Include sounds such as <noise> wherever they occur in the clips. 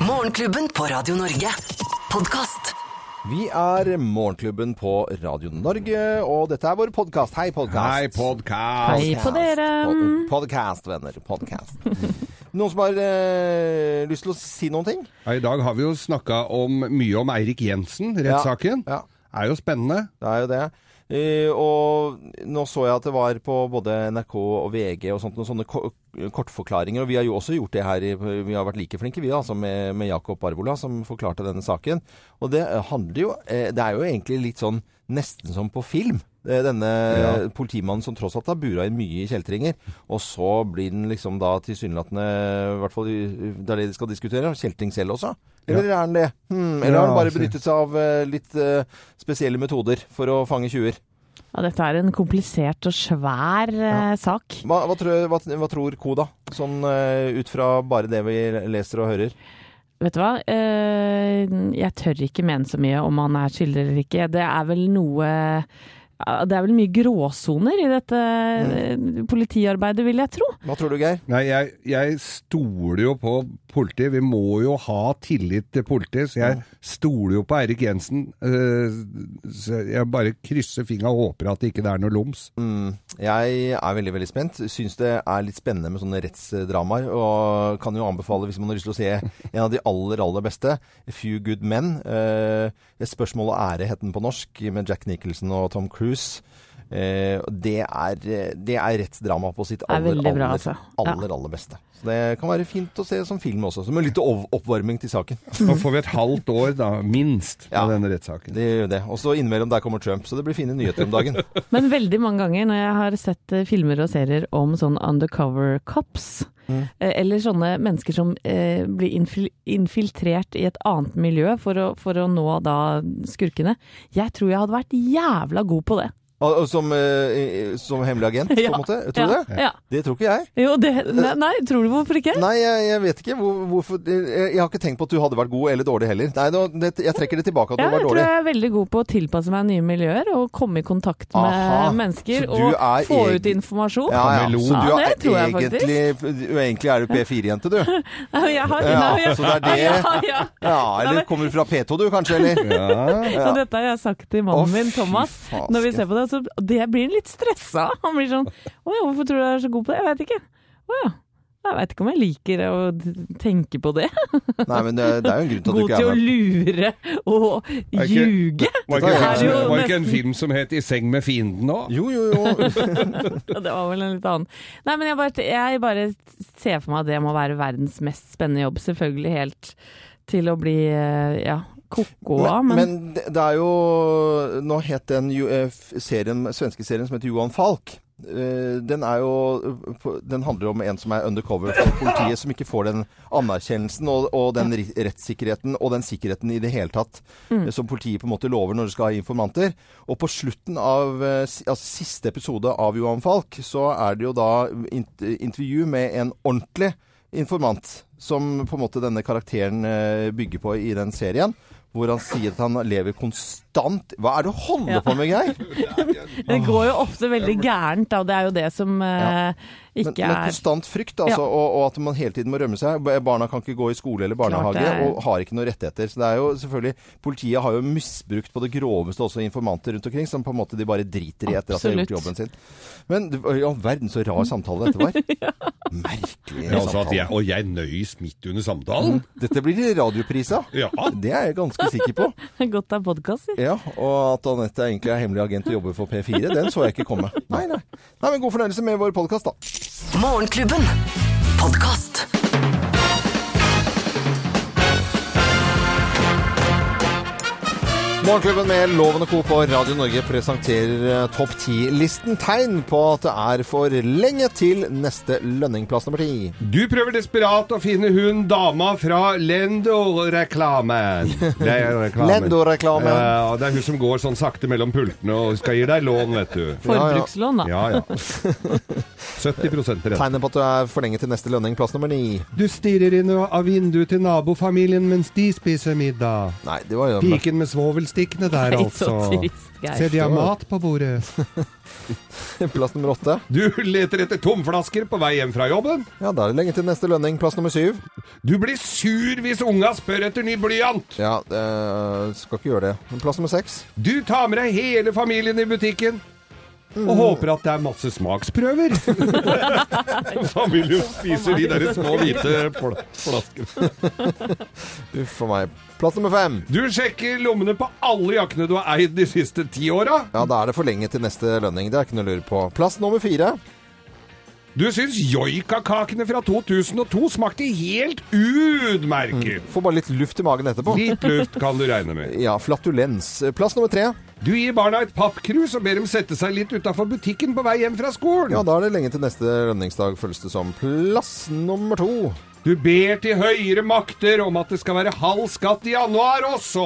Morgenklubben på Radio Norge. Podkast. Vi er Morgenklubben på Radio Norge, og dette er vår podkast. Hei, podkast. Hei, podkast. Hei på dere. Podkast, venner. Podkast. <laughs> Noen som har eh, lyst til å si noen ting? Ja, I dag har vi jo snakka om, mye om Eirik Jensen, rettssaken. Ja, Er jo spennende. det er jo det. Eh, og nå så jeg at det var på både NRK og VG og sånt, noen sånne kortforklaringer. Og vi har jo også gjort det her. Vi har vært like flinke, vi, altså, med, med Jakob Arvola, som forklarte denne saken. Og det handler jo eh, Det er jo egentlig litt sånn nesten som på film. Eh, Denne Ja. politimannen som tross alt har bura inn mye i kjeltringer. Og så blir den liksom da tilsynelatende, i hvert fall det er det de skal diskutere, kjeltring selv også. Eller er han det? Hmm, eller har han bare benyttet seg av eh, litt uh, spesielle metoder for å fange tjuver? Ja, dette er en komplisert og svær eh, sak. Hva, hva, tror, hva, hva tror Koda. Sånn uh, ut fra bare det vi leser og hører. Vet du hva? Eh, jeg tør ikke mene så mye om han er skyldig eller ikke. Det er vel noe ja, Det er vel mye gråsoner i dette eh, politiarbeidet, vil jeg tro. Hva tror du, Geir? Nei, jeg, jeg stoler jo på politiet. Vi må jo ha tillit til politiet, så jeg stoler jo på Eirik Jensen. Eh, så jeg bare krysser fingra og håper at det ikke er noe loms. Mm, jeg er veldig veldig spent. Syns det er litt spennende med sånne rettsdramaer. Og kan jo anbefale, hvis man har lyst til å se en av de aller, aller beste, A Few Good Men. Eh, spørsmål og ære het den på norsk, med Jack Nicholson og Tom Cruise. hus Eh, det, er, det er rettsdrama på sitt er aller, bra, aller, altså. Aller, aller beste. Så det kan være fint å se som film også. Som en liten oppvarming til saken. <laughs> Nå får vi et halvt år, da, minst, Ja. denne rettssaken. Det gjør det. Og så innimellom der kommer Trump, så det blir fine nyheter om dagen. <laughs> Men veldig mange ganger når jeg har sett eh, filmer og serier om sånn undercover cops, Mm. eh, eller sånne mennesker som eh, blir infil infiltrert i et annet miljø for å, for å nå da skurkene, jeg tror jeg hadde vært jævla god på det. Som, eh, som hemmelig agent, på en <laughs> måte? Tror du ja, det? Ja. Det tror ikke jeg. Jo, det, nei, nei, tror du hvorfor ikke? Nei, jeg, jeg vet ikke hvor, hvorfor jeg, jeg har ikke tenkt på at du hadde vært god eller dårlig heller. Nei, det, Jeg trekker det tilbake at du Ja, dårlig. jeg tror jeg er veldig god på å tilpasse meg nye miljøer og komme i kontakt med Aha, mennesker så du og få egen... ut informasjon. Ja, ja. Så du Ja, er tror jeg egentlig, du, egentlig er du P4-jente, du. <laughs> Ja, jeg har, Ja, ja, så det er det. Ja, ja. Ja, eller kommer du fra P2 du, kanskje, eller? Ja. Så dette har jeg sagt til mannen min, Thomas, når vi ser på det. Så det blir han litt stressa. <laughs> Han blir sånn Å ja, hvorfor tror du jeg er så god på det? Jeg vet ikke. Å ja. Jeg vet ikke om jeg liker å tenke på det. <laughs> Nei, men det, det er jo en grunn til at du God til å er lure og ikke- ljuge. Var ikke, er en film, som- var ikke en film som het 'I seng med fienden' òg? Jo, jo, jo. <laughs> Det var vel en litt annen. Nei, men jeg bare, jeg bare ser for meg at det må være verdens mest spennende jobb. Selvfølgelig helt til å bli eh, ja, ko-ko av, Men, men, det det er jo Nå het den eh, serien, svenske serien som heter Johan Falk. Eh, Den er jo Den handler om en som er undercover for politiet, som ikke får den anerkjennelsen og, og den rettssikkerheten og den sikkerheten i det hele tatt Mm. eh, som politiet på en måte lover når de skal ha informanter. Og på slutten av eh, altså siste episode av Johan Falk, så er det jo da intervju med en ordentlig informant, som på en måte denne karakteren eh, bygger på i den serien. Hvor han sier at han lever konstant Hva er det du holder Ja. på med, Geir? <laughs> det går jo ofte veldig gærent, da. Det er jo det som eh, Men, ikke men er konstant frykt, altså, Ja. og, og at man hele tiden må rømme seg. Barna kan ikke gå i skole eller barnehage, Klart er- og har ikke noen rettigheter. Så det er jo selvfølgelig Politiet har jo misbrukt på det groveste også informanter rundt omkring, som på en måte de bare driter i etter at de har gjort jobben sin. Men i all verden så rar samtale dette var. <laughs> Merkelig Ja, altså at samtale. jeg, og jeg nøys midt under samtalen? Dette blir radioprisa. Ja. Det er jeg ganske sikker på. <laughs> godt det er podkast. Ja, Og at Anette egentlig er hemmelig agent og jobber for P4, den så jeg ikke komme. Nei, nei. nei men God fornøyelse med vår podkast, da. Morgenklubben. Podkast. Morgenklubben med Loven og Co. på Radio Norge presenterer eh, topp 10-listen. Tegn på at det er for lenge til neste lønningplass nummer ti. Du prøver desperat å finne hun dama fra Lendo-reklamen. Lendo-reklamen. <laughs> Ja, det er hun som går sånn sakte mellom pultene og skal gi deg lån, vet du. <laughs> Forbrukslån, da. Ja, ja. <laughs> 70 rett. Tegnet på at du er for lenge til neste lønning. Plass nummer ni. Du stirrer inn av vinduet til nabofamilien mens de spiser middag. Nei, det var jo Piken med svovelstikkene der, altså. så trist, Geir. Se, de har mat på bordet. <laughs> plass nummer åtte. Du leter etter tomflasker på vei hjem fra jobben. Ja, da er det lenge til neste lønning. Plass nummer syv. Du blir sur hvis unga spør etter ny blyant. Ja, det, skal ikke gjøre det. Plass nummer seks. Du tar med deg hele familien i butikken. Og håper at det er masse smaksprøver. <laughs> Familien spiser de der små hvite pl flaskene. <laughs> Uff a meg. Plass nummer fem. Du sjekker lommene på alle jakkene du har eid de siste ti åra. Ja, da er det for lenge til neste lønning. Det er ikke noe å lure på. Plass nummer fire. Du syns joikakakene fra 2002 smakte helt utmerket. Får bare litt luft i magen etterpå. Litt luft kan du regne med. Ja, flatulens. Plass nummer tre. Du gir barna et pappkrus og ber dem sette seg litt utafor butikken på vei hjem fra skolen. Ja, da er det lenge til neste lønningsdag, føles det som. Plass nummer to. Du ber til høyere makter om at det skal være halv skatt i januar også.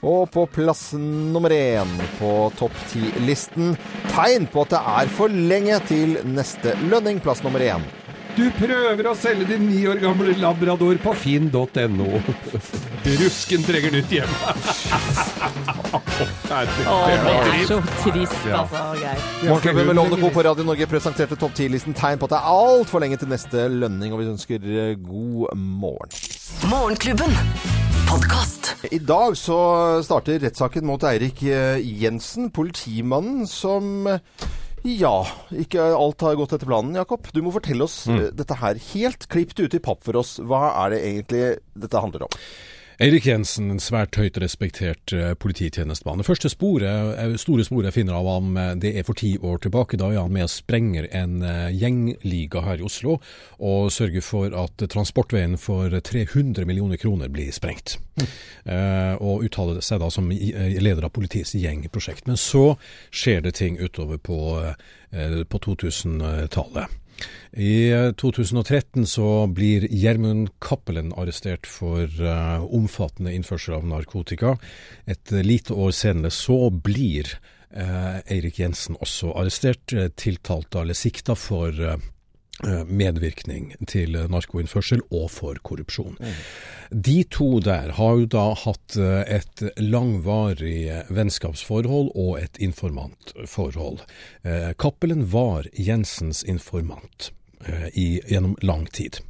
Og på plass nummer én på topp ti-listen tegn på at det er for lenge til neste lønning. Plass nummer én. Du prøver å selge din ni år gamle labrador på finn.no. Rusken trenger nytt hjem. Å, det er så trist, altså, Geir. Morgenklubben med Lovende Co. på Radio Norge presenterte topp ti-listen tegn på at det er altfor lenge til neste lønning, og vi ønsker eh, god morgen. Morgenklubben. Podcast. I dag så starter rettssaken mot Eirik eh, Jensen, politimannen som eh, ja, ikke alt har gått etter planen, Jakob. Du må fortelle oss mm. dette her helt klippet ut i papp for oss. Hva er det egentlig dette handler om? Eirik Jensen, en svært høyt respektert eh, polititjenestemann. Det første sporet, eh, store sporet jeg finner av ham, eh, det er for ti år tilbake. Da er han med og sprenger en gjengliga her i Oslo, og sørger for at transportveien for 300 millioner kroner blir sprengt. Eh, og uttaler seg da som leder av politiets gjengprosjekt. Men så skjer det ting utover på, uh, på 2000-tallet. I eh, 2013 så blir Gjermund Cappelen arrestert for uh, omfattende innførsel av narkotika. Et eh, lite år senere så blir uh, Eirik Jensen også arrestert, eh, tiltalt eller sikta for eh, eh, medvirkning til eh, narkoinnførsel og for korrupsjon. De to der har jo da hatt eh, et langvarig eh, vennskapsforhold og et informantforhold. Eh, Cappelen var Jensens informant eh, i, gjennom lang tid.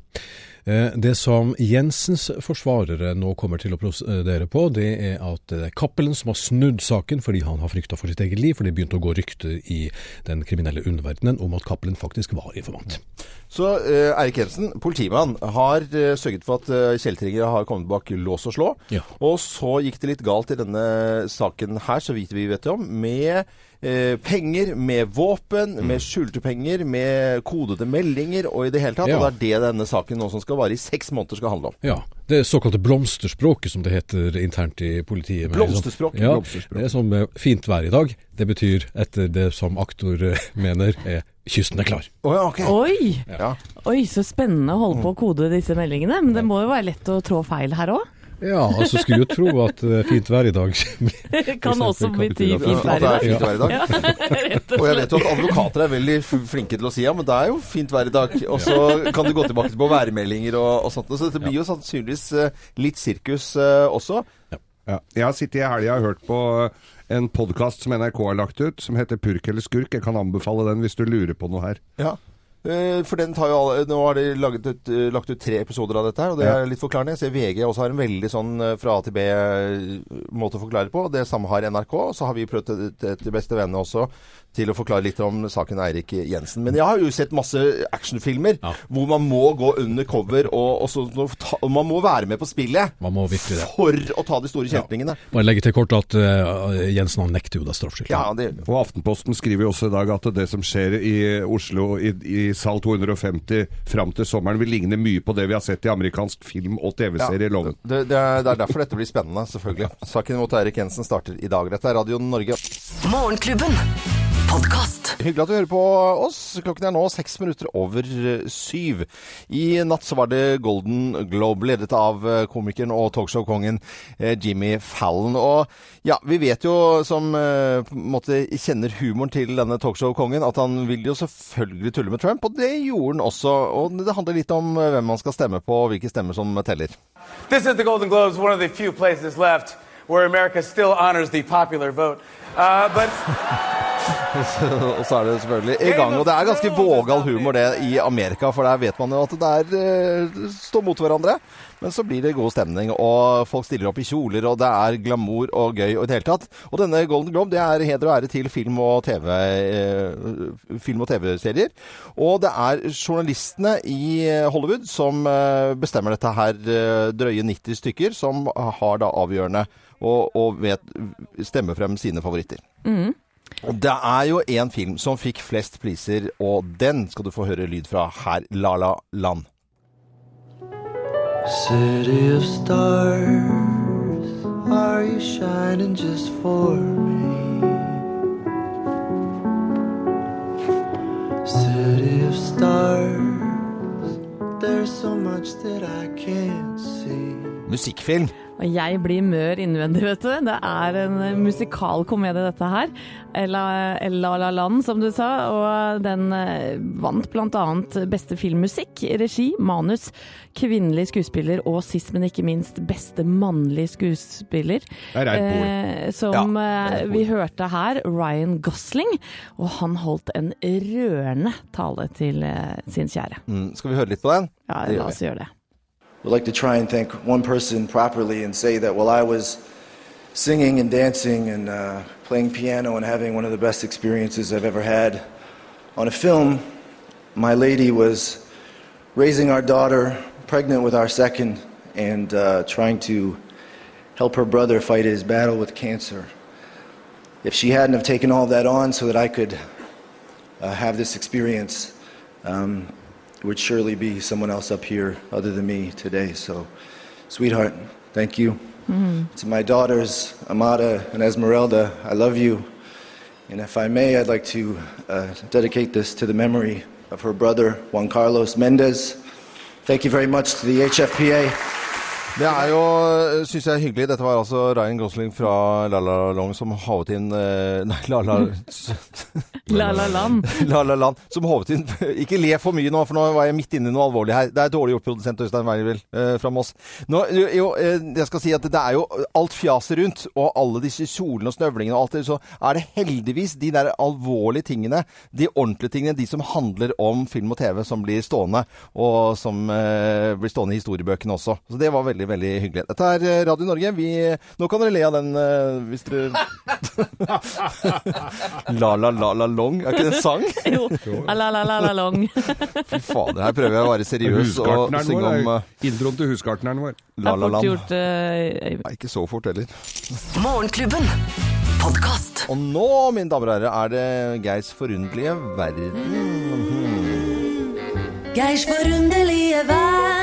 Eh, Det som Jensens forsvarere nå kommer til å prosedere på, det er at det er Cappelen som har snudd saken fordi han har frykta for sitt eget liv, for det begynte å gå rykter i den kriminelle underverdenen om at Cappelen faktisk var informant. Så eh, Eirik Jensen, politimann, har eh, sørget for at eh, kjeltringer har kommet bak lås og slå. Ja. Og så gikk det litt galt i denne saken her, så vidt vi vet om, med eh, penger, med våpen, med skjulte penger, med kodede meldinger og i det hele tatt. Ja. Og det er det denne saken nå som skal vare i seks måneder skal handle om. Ja, det såkalte blomsterspråket som det heter internt i politiet. Blomsterspråk? Sånn, ja, Blomsterspråk. det er som er fint vær i dag. Det betyr, etter det som aktor eh, <laughs> mener, er kysten er klar. Oh, ja, okay. Oi! Ja. Oi, så spennende å holde på å kode disse meldingene. Men det må jo være lett å trå feil her òg? Ja, altså skulle jo tro at eh, fint vær i dag <laughs> Kan også bety i fint At vær det i er dag. fint vær i dag. <laughs> Og Og jeg vet jo at advokater er veldig flinke til å si ja, men det er jo fint vær i dag. Og så kan du gå tilbake på værmeldinger og, og sånt. Så dette blir jo sannsynligvis eh, litt sirkus eh, også. Ja. Jeg har sittet i helga og hørt på en podkast som NRK har lagt ut, som heter Purk eller skurk. Jeg kan anbefale den hvis du lurer på noe her. Ja. Eh, For den tar jo alle, Nå har de ut, eh, lagt ut tre episoder av dette, her, og det er litt forklarende. Jeg ser VG også har en veldig sånn eh, fra A til B-måte å forklare på. Det samme har NRK. Så har vi prøvd til, til beste venner også til å forklare litt om saken Eirik Jensen. Men jeg har jo sett masse actionfilmer Ja. hvor man må gå under cover, og, og, så, og man må være med på spillet Man må virkelig det. for å ta de store kjeltringene. Bare legge til kort at uh, Jensen han nekter jo da straffskyld. Ja, Og Aftenposten skriver jo også i dag at det som skjer i Oslo i, i sal 250 fram til sommeren, vil ligne mye på det vi har sett i amerikansk film og TV-serie. Loven. Det, det, er, det er derfor dette blir spennende, selvfølgelig. Saken mot Eirik Jensen starter i dag. Dette er Radio Norge. Morgenklubben. Podkast. Hyggelig at du hører på oss. Klokken er nå seks minutter over eh, syv. I natt så var det Golden Globe, ledet av eh, komikeren og talkshow-kongen eh, Jimmy Fallon. Og ja, vi vet jo, som på en måte kjenner humoren til denne talkshow-kongen, at han vil jo selvfølgelig tulle med Trump, og det gjorde han også. Og det handler litt om hvem man skal stemme på, og hvilke stemmer som teller. This is the Golden Globes, one of the few places left where America still honors the popular vote. Uh, but <laughs> og så er det selvfølgelig i gang. Og det er ganske vågal humor det i Amerika, for der vet man jo at det er eh, står mot hverandre. Men så blir det god stemning, og folk stiller opp i kjoler, og det er glamour og gøy og i det hele tatt. Og denne Golden Globe, det er heder og ære til film og TV, eh, film og TV-serier. Og det er journalistene i Hollywood som eh, bestemmer dette her, eh, drøye 90 stykker, som har da avgjørende og, og vet, stemmer frem sine favoritter. Og det er jo en film som fikk flest priser, og den skal du få høre lyd fra her, La La Land. City of stars, are you shining just for me? City of stars, there's so much that I can't see. Musikkfilm. Og jeg blir mør innvendig, vet du. Det er en musikalkomedie, dette her. Ella La La Land, som du sa. Og den eh, vant bl.a. beste filmmusikk, regi, manus, kvinnelig skuespiller og sist, men ikke minst beste mannlige skuespiller. Det er. Eh, som ja, vi hørte her, Ryan Gosling. Og han holdt en rørende tale til eh, sin kjære. Mm, skal vi høre litt på den? Ja, la oss gjøre det. Would like to try and thank one person properly and say that while I was singing and dancing and uh, playing piano and having one of the best experiences I've ever had on a film, my lady was raising our daughter, pregnant with our second, and uh, trying to help her brother fight his battle with cancer. If she hadn't have taken all that on so that I could uh, have this experience, um, would surely be someone else up here other than me today. So, sweetheart, thank you. To my daughters, Amada and Esmeralda, I love you. And if I may, I'd like to uh, dedicate this to the memory of her brother, Juan Carlos Mendez. Thank you very much to the HFPA. Det er jo, syns jeg, hyggelig. Dette var altså Ryan Gosling fra La La Long som havet inn eh, Nei, La La <laughs> La La Land. <laughs> La La Land som håvet inn <laughs> Ikke le for mye nå, for nå var jeg midt inne i noe alvorlig her. Det er dårlig gjort, produsent Øystein Weiervill eh, fra Moss. Nå, jo, eh, jeg skal si at det er jo alt fjaset rundt, og alle disse kjolene og snøvlingene og alt det, så er det heldigvis de der alvorlige tingene, de ordentlige tingene, de som handler om film og TV, som blir stående, og som eh, blir stående i historiebøkene også. Så det var veldig, veldig hyggelig. Dette er eh, Radio Norge. Vi, nå kan dere le av den uh, hvis dere <laughs> La La La La Long, er ikke det en sang? <laughs> Jo. La la la la long. Fy fader, her prøver jeg å være seriøs og synge om eh, introen til husgartneren vår. La La Land. gjort, uh, Nei, ikke så fort heller. Morgenklubben. Podcast. Og nå, mine damer og herrer, er det Geirs forunderlige verden. Geirs forunderlige verden.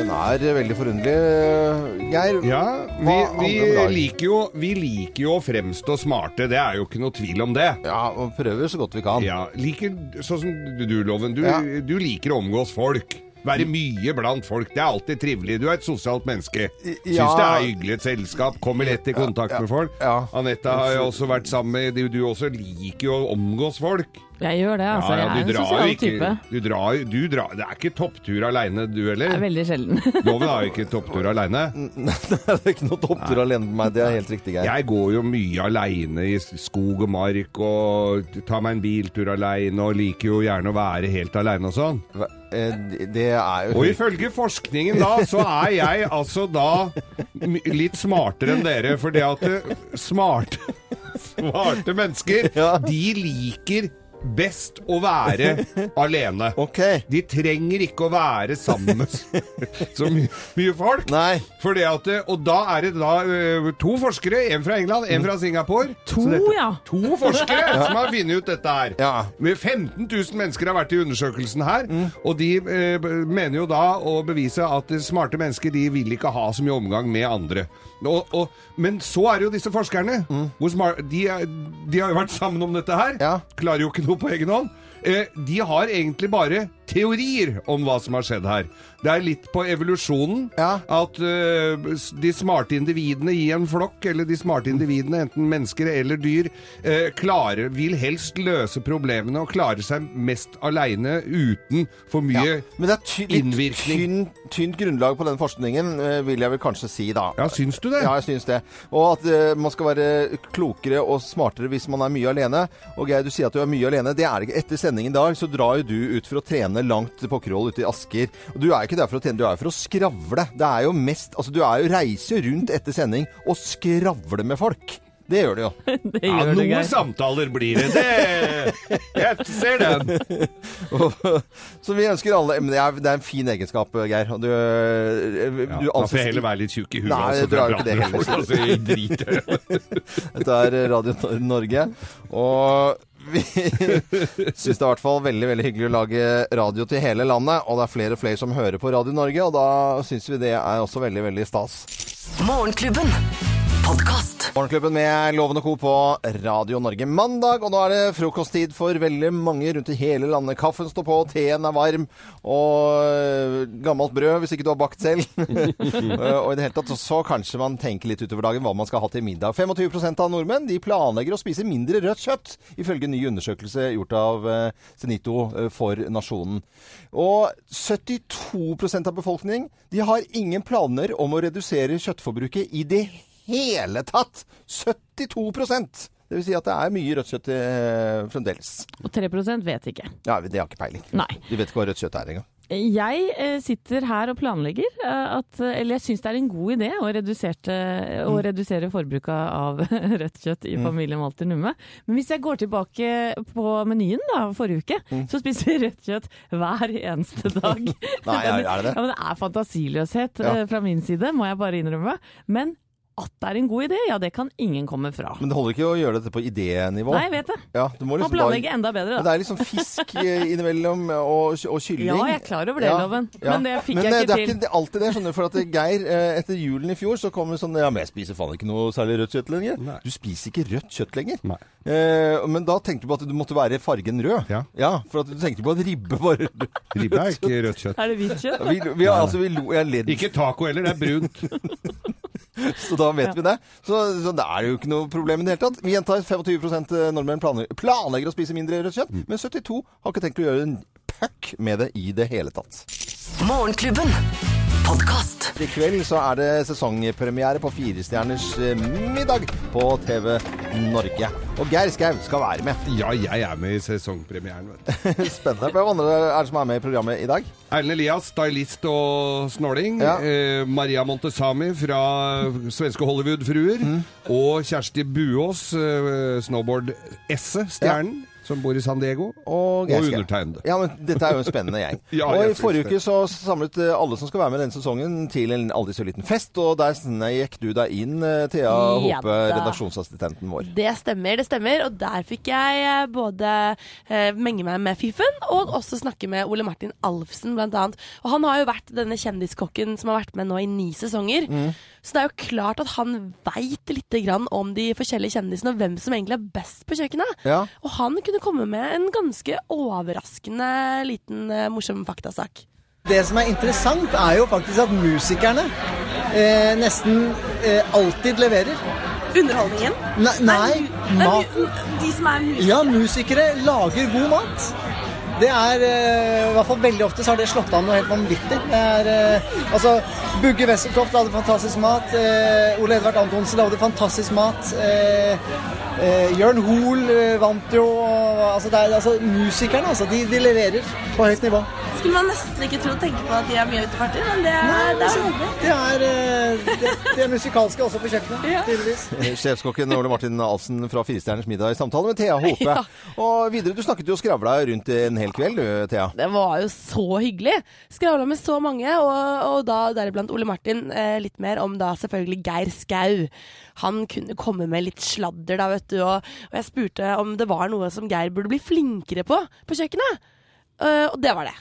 Den er veldig forunderlig, Geir. Ja, vi, vi, liker jo, vi liker jo å fremstå smarte, det er jo ikke noe tvil om det. Ja, og prøver så godt vi kan. Ja, liker sånn som du, Loven. Du, Ja. du liker å omgås folk. Være mye blant folk. Det er alltid trivelig. Du er et sosialt menneske. Syns Ja. det er hyggelig et selskap. Kommer lett i kontakt med folk. Ja. Anette har jo også vært sammen med Du, du også liker jo å omgås folk. Jeg gjør det, altså. jeg er en sosial ikke type. du drar, du drar, Det er ikke topptur aleine, du Det er heller? veldig sjelden. <laughs> Loven har jo ikke topptur aleine. <laughs> det er ikke noe topptur alene med meg, det er helt riktig, Geir. Jeg går jo mye aleine i skog og mark og tar meg en biltur aleine og liker jo gjerne å være helt aleine og sånn. Eh, Det er jo Og ifølge forskningen da, så er jeg altså da litt smartere enn dere, for det at eh, smarte, <laughs> smarte mennesker, Ja. de liker best å være <laughs> alene. Okay. De trenger ikke å være sammen med <laughs> så my mye folk. At, og da er det da uh, to forskere, en fra England, en fra Singapore. To, dette- ja. To forskere <laughs> som har funnet ut dette her. Ja. 15 000 mennesker har vært i undersøkelsen her, og de uh, mener jo da å bevise at smarte mennesker de vil ikke ha så mye omgang med andre. Og, og, men så er det jo disse forskerne. Hvor smart, de, de har jo vært sammen om dette her. Ja. Klarer jo ikke noe på egen hånd. Eh, de har egentlig bare teorier om hva som har skjedd her. Det er litt på evolusjonen. Ja. At uh, de smarte individene i en flokk, eller de smarte individene, enten mennesker eller dyr, uh, klarer, vil helst løse problemene og klare seg mest aleine uten for mye Men det er ty Innvirkning. tynn, tynt grunnlag på den forskningen, eh, vil jeg vel kanskje si da. Ja, syns du det? Ja, jeg syns det. Og at uh, man skal være klokere og smartere hvis man er mye alene. Og Geir, du sier at du er mye alene. Det er ikke. Etter sendingen i dag så drar jo du ut for å trene langt på Kroll ute i Asker. Og du er ikke der for å tjene, du er for å skravle. Det er jo mest Altså, du er jo reiser rundt etter sending og skravler med folk. Det gjør du jo. <laughs> Det Ja, gjør det, noen Geir. samtaler blir det. det. Jeg ser den. <laughs> Så vi ønsker alle Men det er, det er en fin egenskap, Geir. Du, du, eh, Ja, du da får jeg heller være litt tjukk i huet. Nei, altså, du er jo ikke det heller. folk, altså, det. Dette er Radio Norge. Og vi syns det er i hvert fall veldig veldig hyggelig å lage radio til hele landet. Og det er flere og flere som hører på Radio Norge, og da syns vi det er også veldig, veldig stas. Morgenklubben. Podkast. Morgenklubben med Loven og Co. på Radio Norge mandag, og nå er det frokosttid for veldig mange rundt i hele landet. Kaffen står på, teen er varm, og gammelt brød hvis ikke du har bakt selv. <laughs> Og i det hele tatt så kanskje man tenker litt utover dagen hva man skal ha til middag. 25% av nordmenn de planlegger å spise mindre rødt kjøtt, ifølge en ny undersøkelse gjort av Senito Zenito øh, for Nasjonen. Og 72% av befolkningen de har ingen planer om å redusere kjøttforbruket i det hele tatt. 72% Det vil si at det er mye rødt kjøtt eh, fremdeles. Og 3% vet ikke. Ja, Det har ikke peiling. Nei. De vet ikke hva rødt kjøtt er engang. Jeg eh, sitter her og planlegger eh, at Eller jeg syns det er en god idé å, reduserte, å redusere forbruket av <laughs> rødt kjøtt i familien Walter Numme. Men hvis jeg går tilbake på menyen da, forrige uke, så spiser vi rødt kjøtt hver eneste <laughs> dag. Nei, er- er det det? Ja, men det er fantasiløshet Ja. eh, fra min side, må jeg bare innrømme. Men at det er en god idé, ja det kan ingen komme fra. Men det holder ikke å gjøre dette på idénivå. Nei, jeg vet det. Ja, du må liksom planlegge da, enda bedre, Men det er liksom fisk eh, innimellom og, og kylling. Ja, jeg er klar over det, Loven. Men det fikk Men, jeg til Men det er ikke alltid det, skjønner du. For at Geir, eh, etter julen i fjor, så kom det sånn Ja, men jeg spiser faen ikke noe særlig rødt kjøtt lenger. Nei. Du spiser ikke rødt kjøtt lenger. Nei. Eh, men da tenkte du på at du måtte være fargen rød. Ja. ja For at du tenkte på at ribbe var <laughs> Ribbe er ikke rødt kjøtt. Er det hvitt kjøtt? Vi, vi, altså, vi lo, jeg ledd, Ikke taco heller, det er brunt. <laughs> <laughs> så da vet vi det. Så, så det er jo ikke noe problem i det hele tatt. Vi gjentar 25 nordmenn planlegger, planlegger å spise mindre rødt kjøtt, men 72 har ikke tenkt å gjøre en puck med det i det hele tatt. Morgenklubben. Podkast. I kveld så er det sesongpremiere på Firestjerners eh, middag på TV Norge. Og Geir Skau skal være med. Ja, jeg er med i sesongpremieren, vet du. <laughs> Spennende. Hvem andre er det som er med i programmet i dag? Erlend Elias, stylist og snorling. Ja. Eh, Maria Montesami fra svenske Hollywood-fruer. Mm. Og Kjersti Buås, eh, snowboard-esse, stjernen, som bor i San Diego. Og, Og undertegnede. Ja, men dette er jo en spennende gjeng. <laughs> Ja, og I forrige uke så samlet eh, alle som skal være med denne sesongen til en aldri så liten fest, og der gikk du deg inn, eh, Thea Hope, da. redaksjonsassistenten vår. Det stemmer, det stemmer. Og der fikk jeg eh, både eh, menge meg med Fiffen, og også snakke med Ole Martin Alfsen, blant annet. Og han har jo vært denne kjendiskokken som har vært med nå i ni sesonger. Mm. Så det er jo klart at han veit lite grann om de forskjellige kjendisene, og hvem som egentlig er best på kjøkkenet. Ja. Og han kunne komme med en ganske overraskende liten eh, morsom faktasak. Det som er interessant, er jo faktisk at musikerne eh, nesten eh, alltid leverer. Underholdningen? Ne nei, mat. De som er musikere? Ja, musikere lager god mat. Det er eh, i hvert fall veldig ofte så har det slått an noe helt vanvittig. Det er eh, altså Bugge Wesseltoft lagde fantastisk mat. Eh, Ole Edvard Antonsen lagde fantastisk mat. Jørn Hoel vant jo. og, altså, det er, altså, musikerne altså, de, de leverer på høyt nivå. skulle man nesten ikke tro tenke på at de er mye ute i party, men det Nei, er, det er altså, det er, det, det er musikalske også på kjøkkenet, tydeligvis. <laughs> Eh, Sjefskokken Ole Martin Alsen fra Firestjerners middag i samtale med Thea Hope. <laughs> Ja. Og videre, du snakket jo og skravla rundt en hel kveld, du, Thea. Det var jo så hyggelig. Skravla med så mange, og, og da deriblant Ole Martin eh, litt mer om da selvfølgelig Geir Skau. Han kunne komme med litt sladder da, vet du, og, og jeg spurte om det var noe som Geir burde bli flinkere på på kjøkkenet. Uh, og det var det.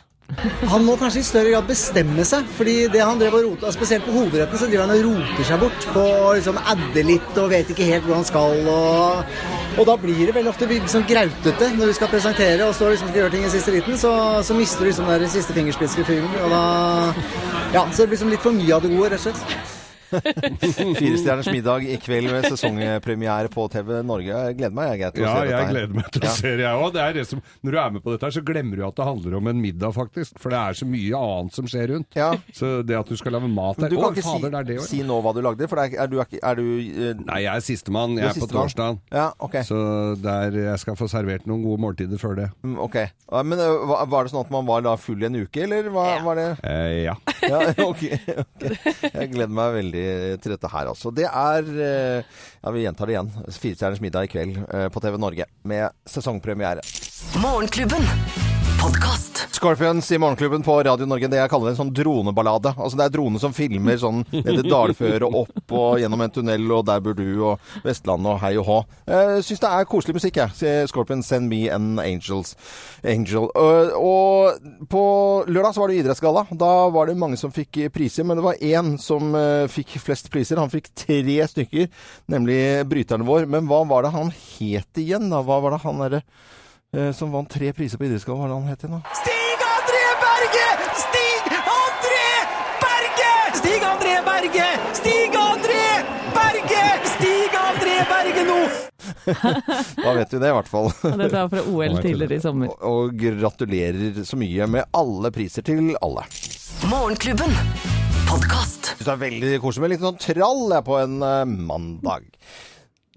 Han må kanskje i større grad bestemme seg, fordi det han drev og rota, spesielt på hovedretten, så driver han og roter seg bort på å liksom adde litt og vet ikke helt hvor han skal. Og, og da blir det veldig ofte liksom grautete når du skal presentere og står liksom skal gjøre ting i siste liten, så, så mister du liksom den siste fingerspitzgefühlen. Og da Ja, så det blir liksom litt for mye av det gode, rett og slett. <laughs> Firestjerners middag i kveld med sesongpremiere på TV Norge. Jeg gleder meg, jeg, Geir, Ja, jeg gleder meg til å se det, jeg òg. Det er det Når du er med på dette, her, så glemmer du at det handler om en middag, faktisk. For det er så mye annet som skjer rundt. Ja. Så det at du skal lage mat Men Du du Å, kan ikke fader, si, det det si nå hva du lagde, for det er, er du, er du uh, Nei, jeg er sistemann. Jeg er er på torsdag. Ja, okay. Så der jeg skal få servert noen gode måltider før det. Mm, ok. Men uh, var det sånn at man var da full i en uke, eller hva, var det Eh, ja. <laughs> ja, okay, ok. Jeg gleder meg veldig til dette her, altså. Det er eh, Ja, vi gjentar det igjen. Firestjerners middag i kveld eh, på TV Norge med sesongpremiere. Morgenklubben. Podkast. Scorpions i Morgenklubben på Radio Norge. Det jeg kaller en sånn droneballade. Altså Det er drone som filmer sånn nede dalføret opp og gjennom en tunnel, og der bor du, og Vestlandet og hei og hå. Jeg syns det er koselig musikk, jeg. Scorpions Send Me an Angels. Angel. Og, og på lørdag så var det idrettsgalla. Da var det mange som fikk priser, men det var én som eh, fikk flest priser. Han fikk tre stykker, nemlig bryteren vår. Men hva var det han het igjen, da? Hva var det han derre eh, som vant tre priser på idrettsgalla? Hva var det han het igjen, da? Stig André Berge! Stig André Berge! Stig André Berge! Stig André Berge! Stig André Berge nå! <laughs> Da vet vi det, i hvert fall. Og Dette er fra OL <laughs> tidligere i sommer. Og gratulerer så mye med alle priser til alle. Morgenklubben. Podkast. Det er veldig koselig med litt sånn trall på en eh, mandag.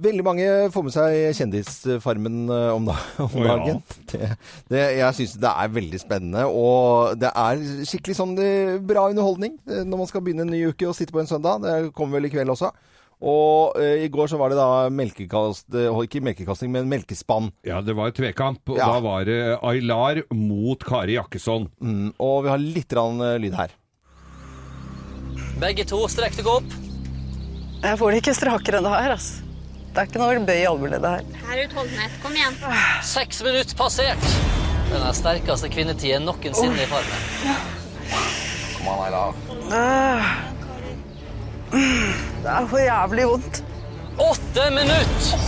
Veldig mange får med seg Kjendisfarmen eh, om, da, <laughs> om Å, ja. dagen. Det, det, jeg syns det er veldig spennende, og det er skikkelig sånn eh, bra underholdning eh, når man skal begynne en ny uke og sitte på en søndag. Det kommer vel i kveld også. Og eh, i går så var det da melkekast, ikke melkekasting, men melkespann. Ja, det var tvekamp, og Ja. da var det Aylar mot Kari Jakkesson. Mm, og vi har litt rann, lyd her. Begge to, strekk deg opp. Jeg får det ikke strakere enn det her. Altså. Det er ikke noe bøy i albueleddet her. Her er utholdenhet. Kom igjen. Seks minutter passert. Den er sterkeste kvinnetiden noensinne i Farmen. Kom an, Ayla. Det er for jævlig vondt. Åtte minutter!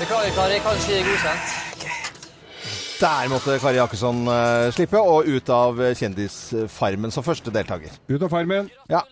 Beklager, Kari. Kanskje godkjent. Der måtte Kari Jakkesson eh, slippe, og ut av Kjendisfarmen som første deltaker. Ut av farmen. Ja.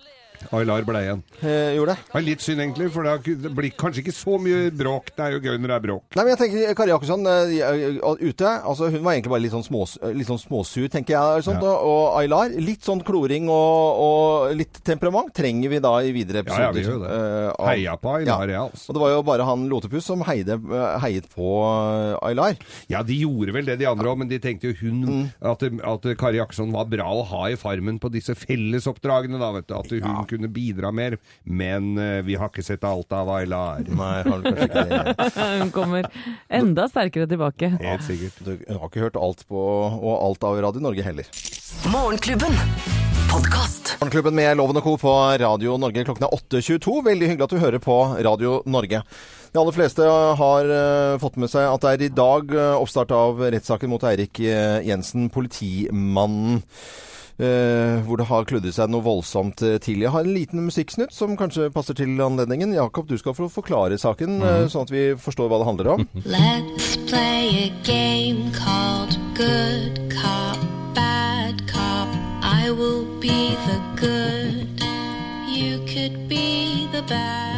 Aylar ble igjen. Eh, gjorde det? Er litt synd, egentlig, for det blir kanskje ikke så mye bråk. Det er jo gøy når det er bråk. Nei, men jeg tenker Kari Jakkesson eh, eh, ute, altså hun var egentlig bare litt sånn, smås, eh, litt sånn småsur, tenker jeg. Sånt, Ja. og, Aylar, litt sånn kloring og, og litt temperament trenger vi da i videre Ja, ja, vi gjør det. eh, Heia på Aylar, ja. altså. Og det var jo bare han Lotepus som heide, eh, heiet på eh, Aylar. Ja, de gjorde vel det, de andre òg, men de tenkte jo hun Mm. at, at Kari Jakkesson var bra å ha i Farmen på disse fellesoppdragene, da, vet du. At hun kunne bidra mer. Men eh, vi har ikke sett alt av Aylar. Nei, har kanskje ikke det? <laughs> Hun kommer enda sterkere tilbake. Helt sikkert. Du har ikke hørt alt på, og alt av Radio Norge heller. Morgenklubben. Podkast. Morgenklubben med Loven og Co. på Radio Norge klokken er 8.22. Veldig hyggelig at du hører på Radio Norge. De aller fleste har eh, fått med seg at det er i dag eh, oppstart av rettssaken mot Eirik Jensen, politimannen. Eh, hvor det har kludret seg noe voldsomt eh, til. Jeg har en liten musikksnutt som kanskje passer til anledningen. Jakob, du skal få forklare saken, eh, sånn at vi forstår hva det handler om. <laughs> Let's play a game called Good Cop, Bad Cop. I will be the good. You could be the bad.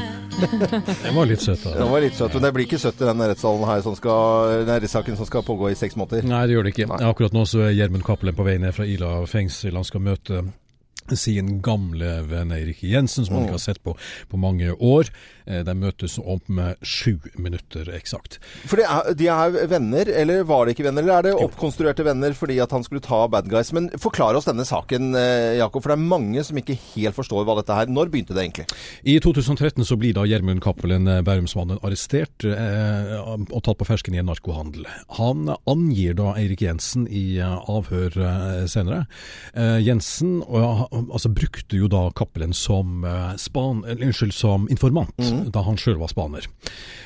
<laughs> Den var litt søt, da. Den var litt søt, men det blir ikke søtt i den rettssalen her som skal, den rettssaken som skal pågå i seks måneder. Nei, det gjør det ikke. Akkurat nå så er Gjermund Cappelen på vei ned fra Ila fengsel. Han skal møte sin gamle venn Eirik Jensen, som han ikke har sett på på mange år. Eh, De møtes om sju minutter eksakt. For de er, de er venner, eller var de ikke venner? Eller er det oppkonstruerte venner fordi at han skulle ta bad guys? Men forklar oss denne saken, eh, Jakob, for det er mange som ikke helt forstår hva dette er. Når begynte det egentlig? I 2013 så blir da Gjermund Cappelen, eh, Bærumsmannen, arrestert eh, og tatt på fersken i en narkohandel. Han angir da Eirik Jensen i avhør senere. Eh, Jensen og, altså, brukte jo da Cappelen som, eh, span, eller, unnskyld, som informant, da han sjøl var spaner.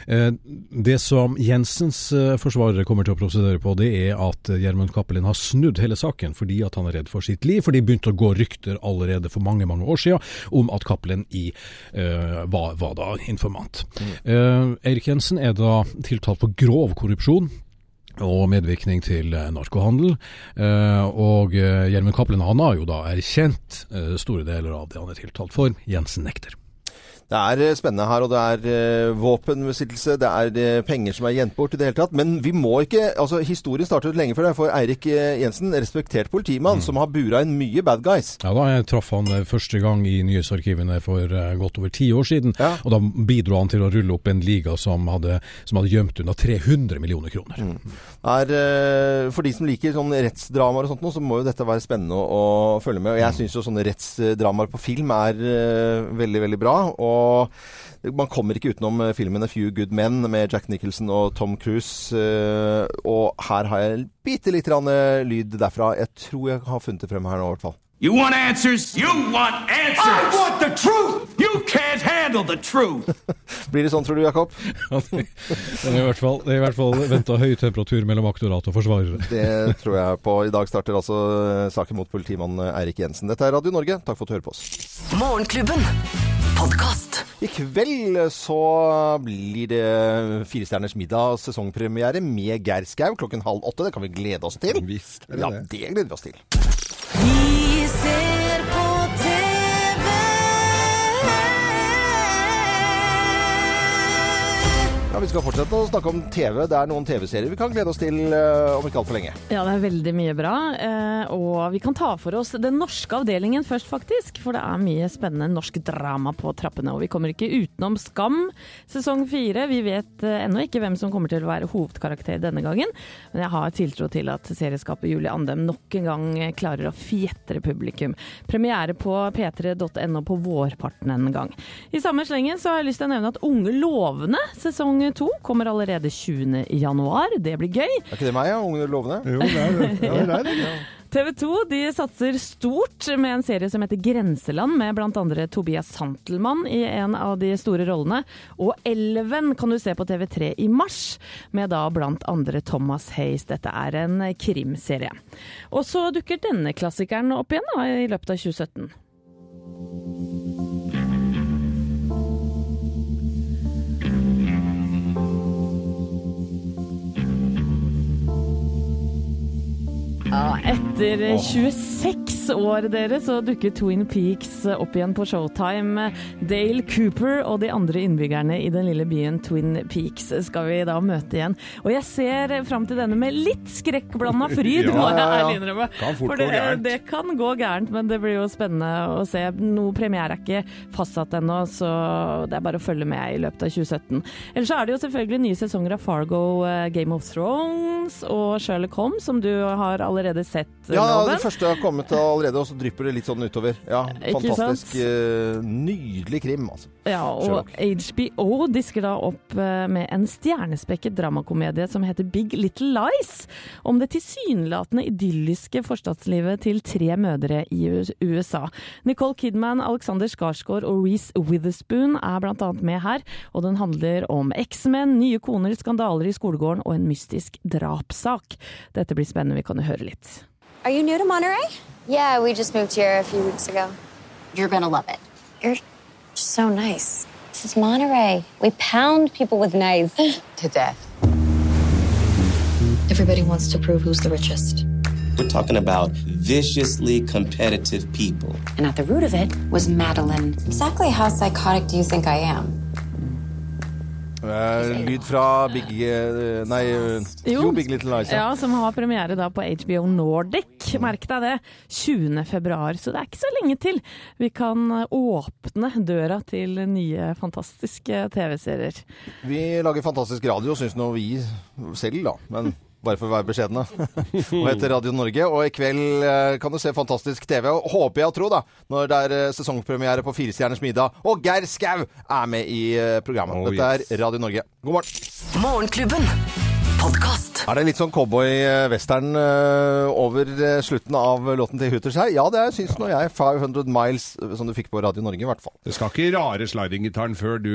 Eh, det som Jensens eh, forsvarere kommer til å prosedere på, det er at eh, Gjermund Cappelin har snudd hele saken fordi at han er redd for sitt liv. For det begynte å gå rykter allerede for mange mange år siden om at Cappelin i, eh, var, var da informant. Eh, Eirik Jensen er da tiltalt for grov korrupsjon. Og medvirkning til narkohandel. Eh, og Gjermund Cappelen han har jo da erkjent store deler av det han er tiltalt for. Jensen nekter. Det er eh, spennende her, og det er eh, våpenbesittelse, det er eh, penger som er gjemt bort i det hele tatt. Men vi må ikke altså Historien startet lenge før det, for Eirik Jensen, respektert politimann, som har bura inn mye bad guys. Ja, da Jeg traff han første gang i nyhetsarkivene for godt over ti år siden. Og da bidro han til å rulle opp en liga som hadde, som hadde gjemt unna 300 millioner kroner. Er, eh, for de som liker sånn rettsdramaer og sånt, så må jo dette være spennende å, å følge med. Og jeg syns jo sånne rettsdramaer på film er veldig, veldig bra. Og man kommer ikke utenom eh, filmen 'A Few Good Men' med Jack Nicholson og Tom Cruise. eh, og her har jeg bitte litt eh, lyd derfra. Jeg tror jeg har funnet det frem her nå, i hvert fall. You want answers? You want answers! I want the truth! You can't handle the truth! <laughs> Blir det sånn, tror du, Jakob? <laughs> Det er i hvert fall, det er fall venta høy temperatur mellom aktorat og forsvarere. Det tror jeg på. I dag starter altså saken mot politimann eh, Eirik Jensen. Dette er Radio Norge. Takk for at du hører på oss. Morgenklubben. Podkast. I kveld så blir det Firestjerners middag sesongpremiere med Geir Skau klokken halv åtte. Det kan vi glede oss til. Visst, ja, det gleder vi oss til. Ja, Vi skal fortsette å snakke om TV. Det er noen TV-serier vi kan glede oss til eh, om ikke altfor lenge. Ja, det er veldig mye bra. eh, Og vi kan ta for oss den norske avdelingen først, faktisk. For det er mye spennende norsk drama på trappene. Og vi kommer ikke utenom Skam sesong fire. Vi vet eh, ennå ikke hvem som kommer til å være hovedkarakter denne gangen. Men jeg har tiltro til at serieskaper Julie Andem nok en gang klarer å fjetre publikum. Premiere på p3.no på vårparten en gang. I samme slengen så har jeg lyst til å nevne at Unge lovende sesong to kommer allerede 20. januar. Det blir gøy. Er ikke det meg, ja? Ungene lovende? Jo, det er det. Ja, det er det. Ja. TV 2 de satser stort med en serie som heter Grenseland, med bl.a. Tobias Santelmann i en av de store rollene. Og Elven kan du se på TV3 i mars, med da bl.a. Thomas Hays. Dette er en krimserie. Og så dukker denne klassikeren opp igjen da, i løpet av 2017. Ja, etter 26 år dere, så dukker Twin Peaks opp igjen på Showtime. Dale Cooper og de andre innbyggerne i den lille byen Twin Peaks skal vi da møte igjen. Og jeg ser fram til denne med litt skrekkblanda fryd, <laughs> Ja, må jeg ærlig innrømme. For det, det kan gå gærent, men det blir jo spennende å se. Noe premiere er ikke fastsatt ennå, så det er bare å følge med i løpet av 2017. Ellers så er det jo selvfølgelig nye sesonger av Fargo, eh, Game of Thrones og Sherlock Holmes, som du har allerede sett. Ja, Loven. det første har kommet allerede, og så drypper det litt sånn utover. Ja, Ikke Fantastisk. sant? eh, nydelig krim, altså. Ja, og Sherlock. HBO disker da opp eh, med en stjernespekket dramakomedie som heter Big Little Lies, om det tilsynelatende idylliske forstadslivet til tre mødre i USA. Nicole Kidman, Alexander Skarsgård og Reece Witherspoon er blant annet med her, og den handler om eksmenn, nye koner, skandaler i skolegården og en mystisk drapssak. Dette blir spennende, vi kan jo høre litt. Are you new to Monterey? Yeah, we just moved here a few weeks ago. You're gonna love it. You're so nice. This is Monterey. We pound people with knives. <gasps> to death. Everybody wants to prove who's the richest. We're talking about viciously competitive people. And at the root of it was Madeline. Exactly how psychotic do you think I am? Eh, lyd fra Big eh, Nei, eh, jo, Big Little Lies. Ja, som har premiere da på HBO Nordic. Merk deg det. 20. februar, så det er ikke så lenge til vi kan åpne døra til nye, fantastiske TV-serier. Vi lager fantastisk radio, syns nå vi selv, da. Men bare for å være beskjedne. <laughs> og heter Radio Norge. Og i kveld eh, kan du se fantastisk TV. Og håper jeg å tro, da, når det er eh, sesongpremiere på Firestjerners middag, og Geir Skau er med i eh, programmet. Oh, Dette er Radio Norge. God morgen. Morgenklubben. Er det litt sånn cowboy-western eh, over eh, slutten av låten til Hooters her? Ja, det syns nå jeg. 500 Miles, eh, som du fikk på Radio Norge, i hvert fall. Det skal ikke rare slidinggitaren før du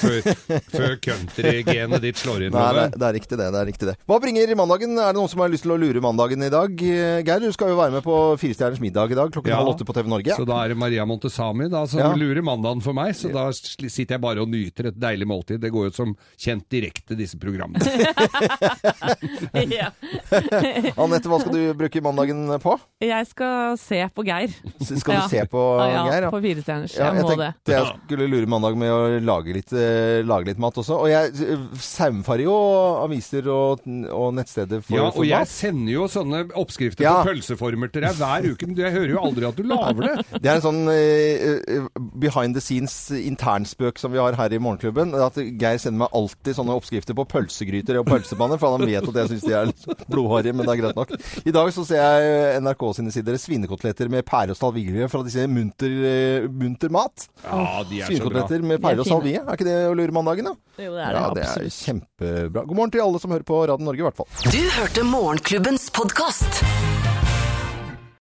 Før, <laughs> før countrygenet ditt slår inn. Nei, det, det er riktig det. det er riktig det. Hva bringer mandagen? Er det noen som har lyst til å lure mandagen i dag? Geir, du skal jo være med på Firestjerners middag i dag klokken Ja. åtte på TV Norge. Så da er det Maria Montesami da, som Ja. lurer mandagen for meg, så da sitter jeg bare og nyter et deilig måltid. Det går jo som kjent direkte, disse programmene. <laughs> <laughs> ja. Anette, hva skal du bruke mandagen på? Jeg skal se på Geir. Skal du se på ja, Geir? Ja, på Firestjerners. Ja, jeg jeg må det. tenkte jeg skulle lure mandag med å lage litt, uh, lage litt mat også. Og jeg eh, saumfarer jo aviser og, og nettsteder for, Ja, for og jeg sender jo sånne oppskrifter Ja. på pølseformer til deg hver uke, men jeg hører jo aldri at du lager det. <laughs> Det er en sånn eh, behind the scenes internspøk som vi har her i Morgenklubben. At Geir sender meg alltid sånne oppskrifter på pølsegryter og pølsepanner, for han vet at jeg syns de er litt blodharry, men det er greit nok. I dag så ser jeg NRK sine sider svinekoteletter med pære og salvie fra disse munter, eh, munter mat. Ja, de er så bra. Med pære og salvie. Er ikke det å lure mandagen, da? Jo, det er det ja, det er absolutt. kjempebra. God morgen til alle som hører på Radio Norge, i hvert fall. Du hørte Morgenklubbens podkast.